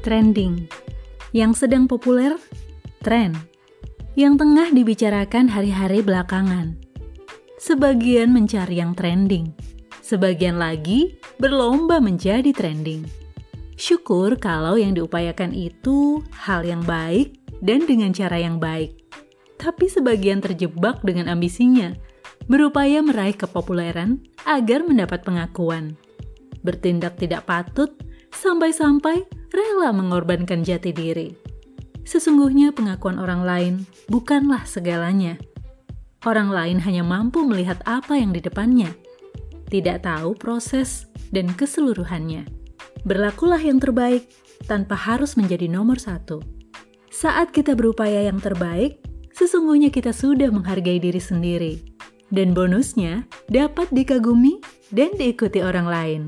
trending. Yang sedang populer, tren. Yang tengah dibicarakan hari-hari belakangan. Sebagian mencari yang trending, sebagian lagi berlomba menjadi trending. Syukur kalau yang diupayakan itu hal yang baik dan dengan cara yang baik. Tapi sebagian terjebak dengan ambisinya, berupaya meraih kepopuleran agar mendapat pengakuan. Bertindak tidak patut sampai-sampai rela mengorbankan jati diri. Sesungguhnya pengakuan orang lain bukanlah segalanya. Orang lain hanya mampu melihat apa yang di depannya, tidak tahu proses dan keseluruhannya. Berlakulah yang terbaik tanpa harus menjadi nomor satu. Saat kita berupaya yang terbaik, sesungguhnya kita sudah menghargai diri sendiri. Dan bonusnya dapat dikagumi dan diikuti orang lain.